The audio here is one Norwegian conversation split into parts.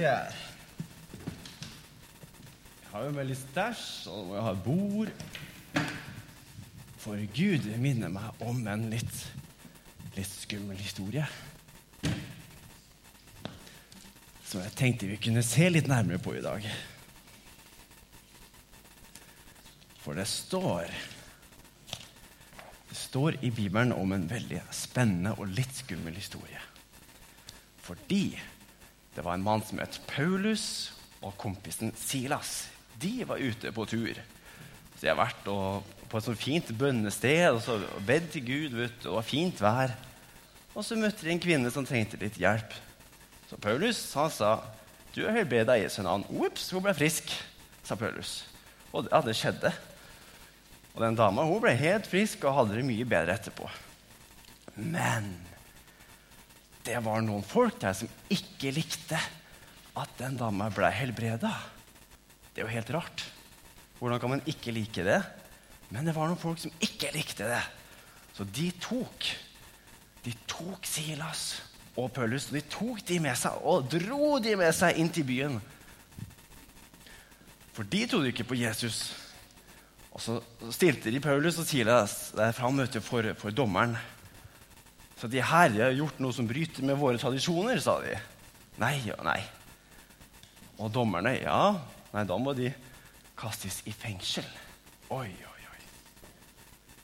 her. Jeg har jo veldig stæsj, og jeg ha bord. For Gud minner meg om en litt, litt skummel historie. Som jeg tenkte vi kunne se litt nærmere på i dag. For det står Det står i Bibelen om en veldig spennende og litt skummel historie. Fordi det var en mann som het Paulus, og kompisen Silas. De var ute på tur. Så de har vært på et sånt fint bønnested og så bedt til Gud. Vet, og det var fint vær. Og så møtte de en kvinne som trengte litt hjelp. Så Paulus han sa, 'Du har helbreda i Jesu navn.' Ops, hun ble frisk, sa Paulus. Og ja, det skjedde. Og den dama hun ble helt frisk og hadde det mye bedre etterpå. Men det var noen folk der som ikke likte at den dama ble helbreda. Det er jo helt rart. Hvordan kan man ikke like det? Men det var noen folk som ikke likte det. Så de tok De tok Silas og Paulus og de tok de med seg og dro de med seg inn til byen. For de trodde ikke på Jesus. Og så stilte de Paulus og Silas der fram for, for dommeren. Så de her har gjort noe som bryter med våre tradisjoner, sa de. Nei og nei. Og dommerne, ja, nei, da må de kastes i fengsel. Oi, oi, oi.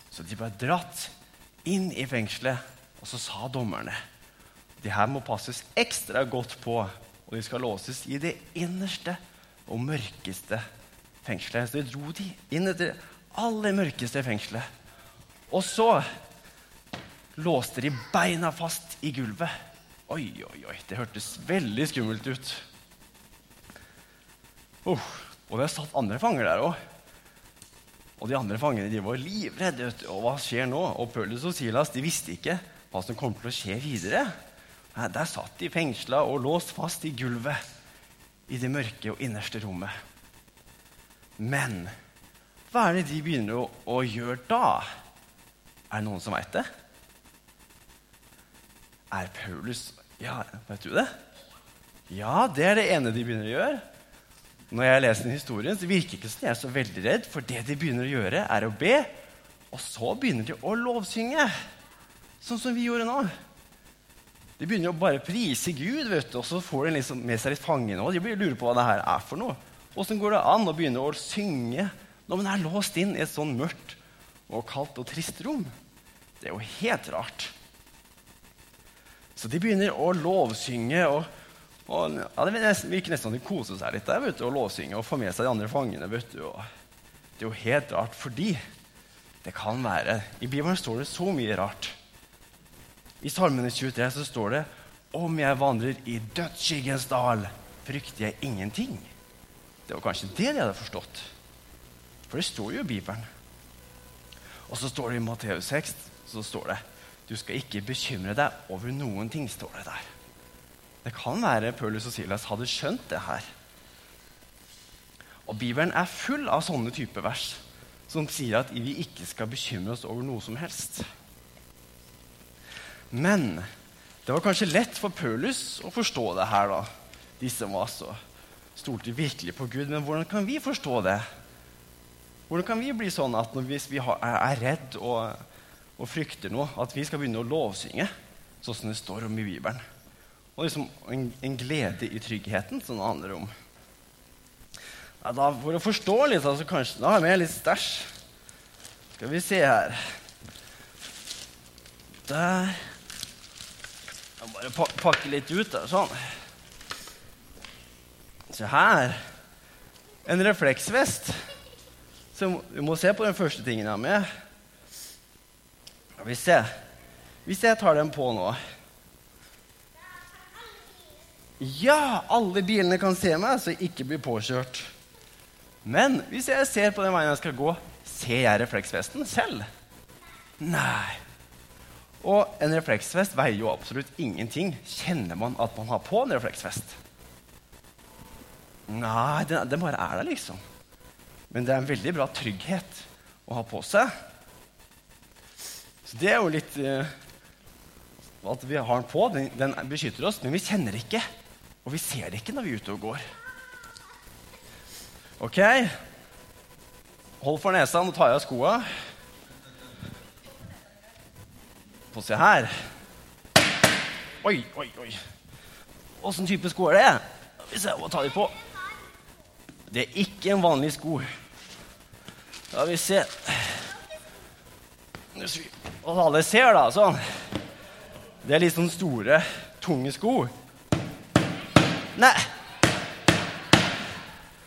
Så de ble dratt inn i fengselet, og så sa dommerne de her må passes ekstra godt på, og de skal låses i det innerste og mørkeste fengselet. Så de dro de inn i det aller mørkeste fengselet. Og så låste de beina fast i gulvet. Oi, oi, oi, det hørtes veldig skummelt ut. Uh, og det satt andre fanger der òg. Og de andre fangene de var livredde. Og hva skjer nå? Og Paulus og Silas de visste ikke hva som kom til å skje videre. Nei, der satt de fengsla og låst fast i gulvet i det mørke og innerste rommet. Men hva er det de begynner å, å gjøre da? Er det noen som veit det? Er Paulus Ja, vet du det? Ja, det er det ene de begynner å gjøre. Når jeg leser den historien, så virker det ikke som jeg er så veldig redd, for det de begynner å gjøre, er å be, og så begynner de å lovsynge. Sånn som vi gjorde nå. De begynner å bare prise Gud, vet du, og så får de liksom med seg litt fanger nå. De blir lurer på hva det her er for noe. Åssen går det an å begynne å synge når man er låst inn i et sånn mørkt og kaldt og trist rom? Det er jo helt rart. Så de begynner å lovsynge. og, og ja, Det virker nesten som de koser seg litt der, vet du, og lovsynge og får med seg de andre fangene. vet du, og Det er jo helt rart, fordi det kan være I Bibelen står det så mye rart. I Salmene 23 så står det om jeg vandrer i dødsskyggens dal, frykter jeg ingenting. Det var kanskje det de hadde forstått. For det står jo i Bibelen. Og så står det i Matteus 6 så står det du skal ikke bekymre deg over noen ting, står det der. Det kan være Paulus og Silas hadde skjønt det her. Og Bibelen er full av sånne type vers som sier at vi ikke skal bekymre oss over noe som helst. Men det var kanskje lett for Paulus å forstå det her, da. De som var så stolte virkelig på Gud. Men hvordan kan vi forstå det? Hvordan kan vi bli sånn at hvis vi er redd og, og, frykter nå at vi skal begynne å lovsynge, sånn som det står om i Bibelen? Og liksom en, en glede i tryggheten, som det handler om. Ja, da, for å forstå litt, altså, kanskje Da har jeg med litt stæsj. Skal vi se her Der. Jeg må bare pakke litt ut der, sånn. Se her. En refleksvest. Så vi må se på den første tingen jeg har med. Hvis jeg, hvis jeg tar den på nå Ja, alle bilene kan se meg, så jeg ikke blir påkjørt. Men hvis jeg ser på den veien jeg skal gå, ser jeg refleksvesten selv? Nei. Og en refleksvest veier jo absolutt ingenting. Kjenner man at man har på en refleksvest? Nei, den, den bare er der, liksom. Men det er en veldig bra trygghet å ha på seg. Det er jo litt uh, At vi har den på, den, den beskytter oss, men vi kjenner ikke Og vi ser det ikke når vi er ute og går. Ok? Hold for nesa, nå tar jeg av skoa. Få se her. Oi, oi, oi. Åssen type sko er det? Vi jeg må tar dem på. Det er ikke en vanlig sko. Da vil vi se Og alle ser, da. Sånn. Det er litt sånn store, tunge sko. Nei!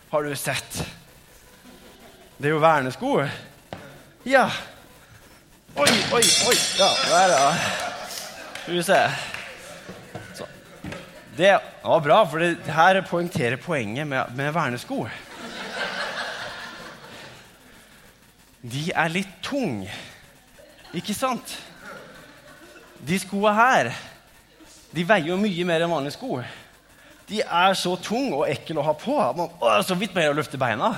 Har du sett? Det er jo vernesko. Ja. Oi, oi, oi. Ja, der, ja. Skal vi se. Sånn. Det var bra, for det her poengterer poenget med, med vernesko. De er litt tunge, ikke sant? De skoa her de veier jo mye mer enn vanlige sko. De er så tunge og ekle å ha på. Man, å, så vidt mer å løfte beina.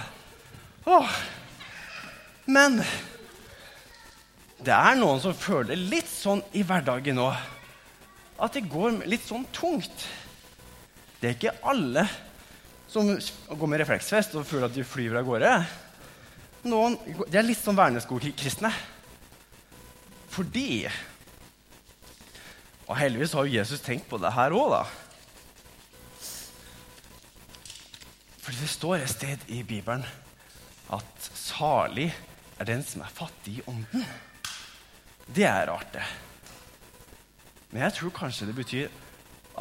Åh. Men det er noen som føler litt sånn i hverdagen nå at det går litt sånn tungt. Det er ikke alle som går med refleksvest og føler at de flyr av gårde. Noen, De er litt sånn verneskokristne. Fordi Og heldigvis har jo Jesus tenkt på det her òg, da. Fordi det står et sted i Bibelen at salig er den som er fattig i ånden. Det er rart, det. Men jeg tror kanskje det betyr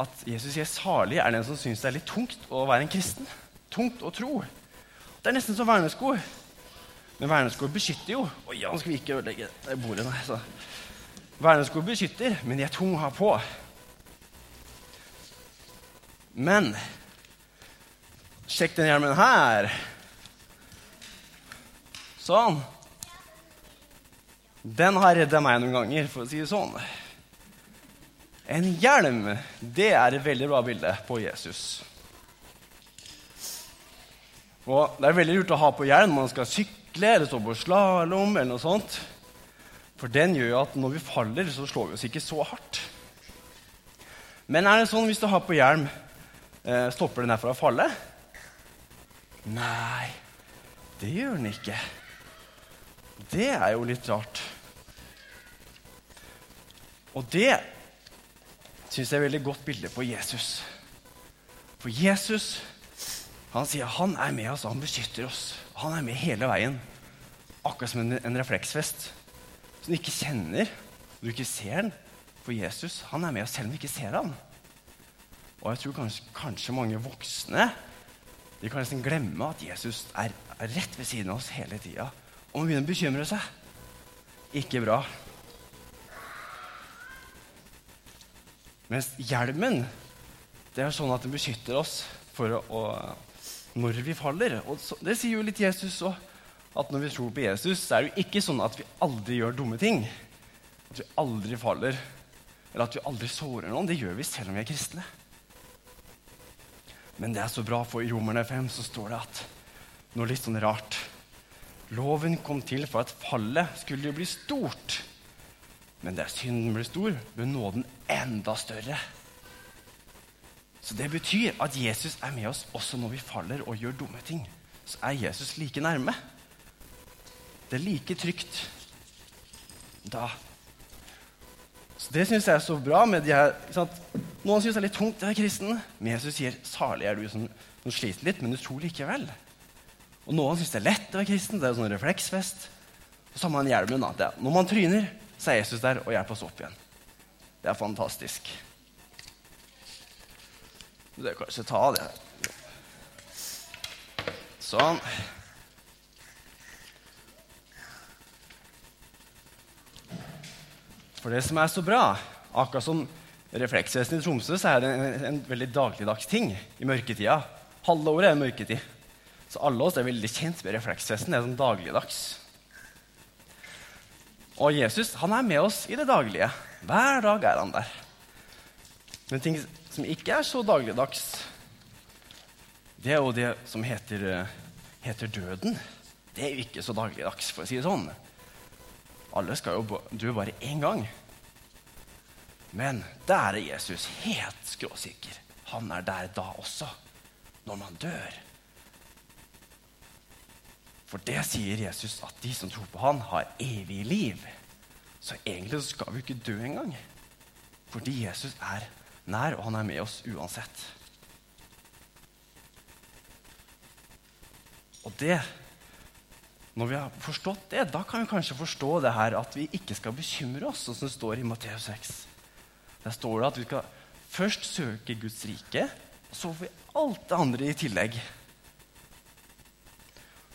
at Jesus sier salig er den som syns det er litt tungt å være en kristen. Tungt å tro. Det er nesten som vernesko. Men vernesko beskytter jo. Oi, nå skal vi ikke ødelegge bordet. Nei, så. Vernesko beskytter, men de er tunge å ha på. Men Sjekk den hjelmen her. Sånn. Den har redda meg noen ganger, for å si det sånn. En hjelm, det er et veldig bra bilde på Jesus. Og Det er veldig lurt å ha på hjelm når man skal sykle eller stå på slalåm. eller noe sånt. For den gjør jo at når vi faller, så slår vi oss ikke så hardt. Men er det sånn hvis du har på hjelm, eh, stopper den her fra å falle? Nei, det gjør den ikke. Det er jo litt rart. Og det syns jeg er et veldig godt bilde på Jesus. For Jesus han sier han er med oss, han beskytter oss. Han er med hele veien. Akkurat som en, en refleksvest som du ikke kjenner, og du ikke ser den. For Jesus han er med selv om du ikke ser han. Og jeg tror kanskje, kanskje mange voksne de kan nesten glemme at Jesus er, er rett ved siden av oss hele tida. Og man begynner å bekymre seg. Ikke bra. Mens hjelmen det er sånn at den beskytter oss for å, å, når vi faller. Og så, Det sier jo litt Jesus òg. At når vi tror på Jesus, så er det jo ikke sånn at vi aldri gjør dumme ting. At vi aldri faller, eller at vi aldri sårer noen. Det gjør vi selv om vi er kristne. Men det er så bra, for i Romerne 5 så står det at noe litt sånn rart. Loven kom til for at fallet skulle bli stort. Men der synden ble stor, ble nåden enda større. Så det betyr at Jesus er med oss også når vi faller og gjør dumme ting. Så er Jesus like nærme. Det er like trygt da. Så Det syns jeg er så bra med de her noen syns det er litt tungt å være kristen, men Jesus sier salig er du som, som sliter litt, men du tror likevel. Og noen syns det er lett å være kristen. Det er jo sånn refleksfest. Og så har man hjelmen. Da. Når man tryner, så er Jesus der og hjelper oss opp igjen. Det er fantastisk. Du kan kanskje ta av det. her. Sånn. For det som er så bra, akkurat som refleksvesenet i Tromsø så er det en, en veldig dagligdags ting i mørketida. Halve året er mørketid. Så alle oss er veldig kjent med refleksvesen. Det er sånn dagligdags. Og Jesus han er med oss i det daglige. Hver dag er han der. Men ting som ikke er så dagligdags, det er jo det som heter, eh, heter døden. Det er jo ikke så dagligdags, for å si det sånn. Alle skal jo dø bare én gang. Men der er Jesus helt skråsikker. han er der da også, når man dør. For det sier Jesus at de som tror på han, har evig liv. Så egentlig skal vi ikke dø engang. Fordi Jesus er nær, og han er med oss uansett. Og det når vi har forstått det, da kan vi kanskje forstå det her at vi ikke skal bekymre oss, sånn som det står i Matteus 6. Der står det at vi skal først søke Guds rike, og så får vi alt det andre i tillegg.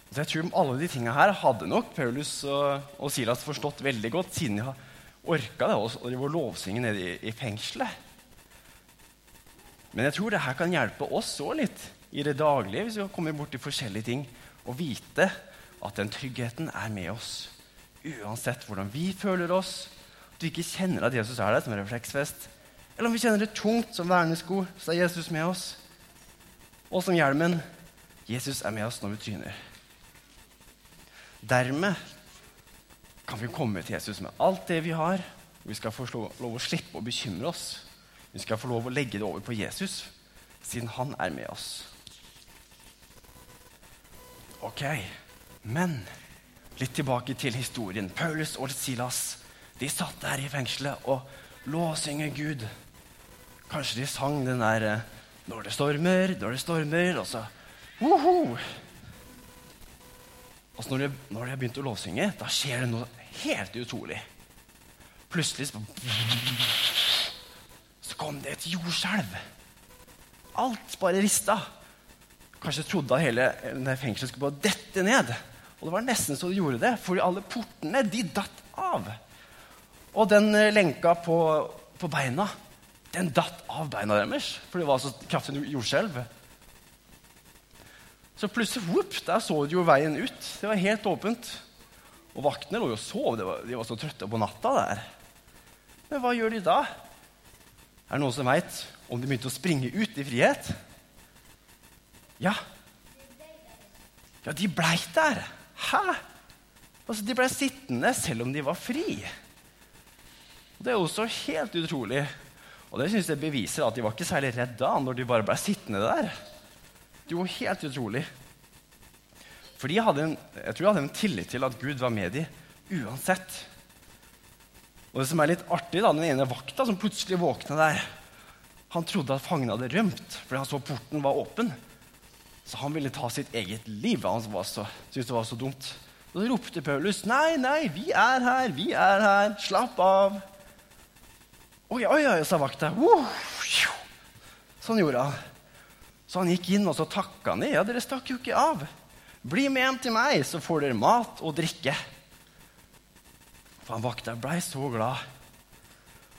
Så jeg tror alle de tingene her hadde nok Paulus og, og Silas forstått veldig godt, siden de har orka det og de var lovsynge nede i, i fengselet. Men jeg tror det her kan hjelpe oss òg litt i det daglige, hvis vi kommer borti forskjellige ting, og vite at den tryggheten er med oss uansett hvordan vi føler oss. At vi ikke kjenner at Jesus er der som en refleksfest. Eller om vi kjenner det tungt som vernesko, så er Jesus med oss. Og som hjelmen Jesus er med oss når vi tryner. Dermed kan vi komme til Jesus med alt det vi har. og Vi skal få lov å slippe å bekymre oss. Vi skal få lov å legge det over på Jesus, siden han er med oss. Ok. Men litt tilbake til historien. Paulus og Silas de satt der i fengselet og låsynger Gud. Kanskje de sang den der eh, 'Når det stormer, når det stormer', og så Woho! Og så når de, når de har begynt å lovsynge, da skjer det noe helt utrolig. Plutselig så, så kom det et jordskjelv. Alt bare rista. Kanskje trodde at hele fengselet skulle bare dette ned. Og det var nesten så de gjorde det, for alle portene de datt av. Og den eh, lenka på, på beina, den datt av beina deres, for det var så kraftig jordskjelv. Så plutselig whoop, der så de jo veien ut. Det var helt åpent. Og vaktene lå jo og sov. De var, de var så trøtte på natta der. Men hva gjør de da? Er det noen som veit om de begynte å springe ut i frihet? Ja. Ja, de blei der. Hæ? Altså, De ble sittende selv om de var fri. Det er også helt utrolig. Og det synes jeg beviser at de var ikke særlig redde da, når de bare ble sittende der. Det var helt utrolig. For de hadde en, jeg tror de hadde en tillit til at Gud var med dem uansett. Og det som er litt artig, da, den ene vakta som plutselig våkna der, han trodde at fangene hadde rømt fordi han så porten var åpen. Så han ville ta sitt eget liv. Han syntes det var så dumt. Og så ropte Paulus, 'Nei, nei, vi er her, vi er her. Slapp av.' Oi, oi, oi, sa vakta. Sånn gjorde han. Så han gikk inn og så takka han. Ja, dere stakk jo ikke av. Bli med hjem til meg, så får dere mat og drikke. For han vakta blei så glad.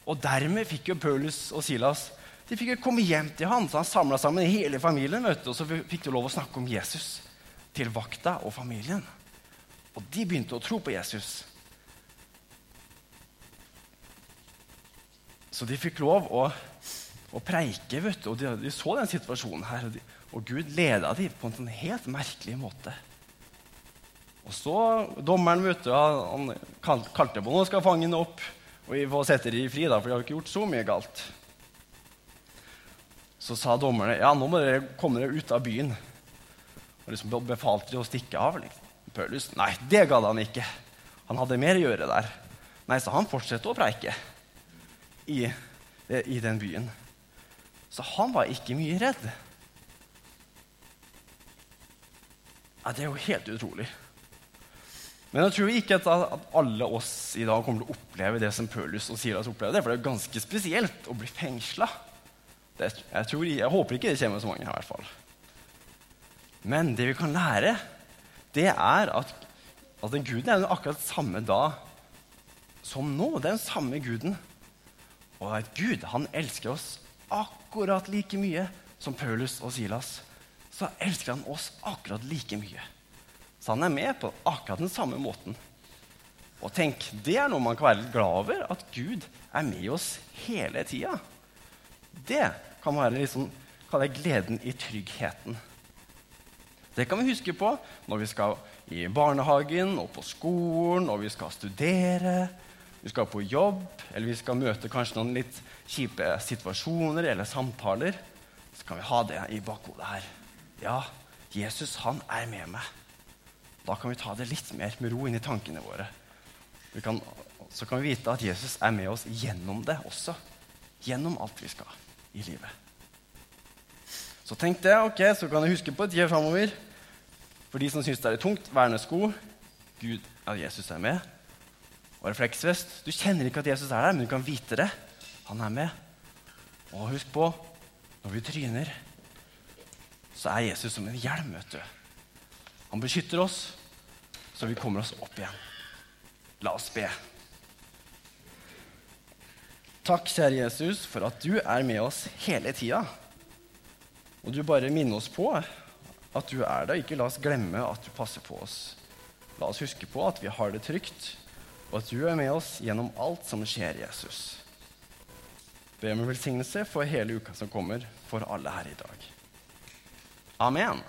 Og dermed fikk jo Paulus og Silas de fikk jo komme hjem til han, så han samla sammen hele familien. Vet du, og så fikk de lov å snakke om Jesus til vakta og familien. Og de begynte å tro på Jesus. Så de fikk lov å, å preike, vet du, og de, de, så den situasjonen her. Og, de, og Gud leda dem på en sånn helt merkelig måte. Og så Dommeren vet du, han kalte på noe, skal fange ham opp. Og vi får sette dem fri, da, for de har ikke gjort så mye galt. Så sa dommerne ja, nå må dere komme dere ut av byen. Og liksom befalte de å stikke av. Liksom. Paulus nei, det gadd han ikke. Han hadde mer å gjøre der. Nei, så han fortsatte å preike i, i den byen. Så han var ikke mye redd. Ja, det er jo helt utrolig. Men jeg tror ikke at alle oss i dag kommer til å oppleve det som Paulus og Silas opplevde. For det er ganske spesielt å bli fengsla. Jeg, jeg, håper ikke det kommer så mange her. i hvert fall. Men det vi kan lære, det er at, at den guden er akkurat samme da som nå. Den samme guden. Og at Gud han elsker oss akkurat like mye som Paulus og Silas. Så elsker han oss akkurat like mye. Så han er med på akkurat den samme måten. Og tenk, Det er noe man kan være glad over, at Gud er med oss hele tida. Det kan være liksom, kalle gleden i tryggheten. Det kan vi huske på når vi skal i barnehagen og på skolen, og vi skal studere, vi skal på jobb, eller vi skal møte kanskje noen litt kjipe situasjoner eller samtaler. så kan vi ha det i bakhodet her. Ja, Jesus, han er med meg. Da kan vi ta det litt mer med ro inn i tankene våre. Kan, så kan vi vite at Jesus er med oss gjennom det også. Gjennom alt vi skal i livet. Så tenk det, ok, så kan du huske på tida framover. For de som syns det er tungt, vernesko. Gud, ja, Jesus er med. Og refleksvest. Du kjenner ikke at Jesus er der, men du kan vite det. Han er med. Og husk på, når vi tryner, så er Jesus som en hjelm. vet du. Han beskytter oss, så vi kommer oss opp igjen. La oss be. Takk, kjære Jesus, for at du er med oss hele tida. Og du bare minner oss på at du er der. Ikke la oss glemme at du passer på oss. La oss huske på at vi har det trygt, og at du er med oss gjennom alt som skjer, Jesus. Be om velsignelse for hele uka som kommer, for alle her i dag. Amen.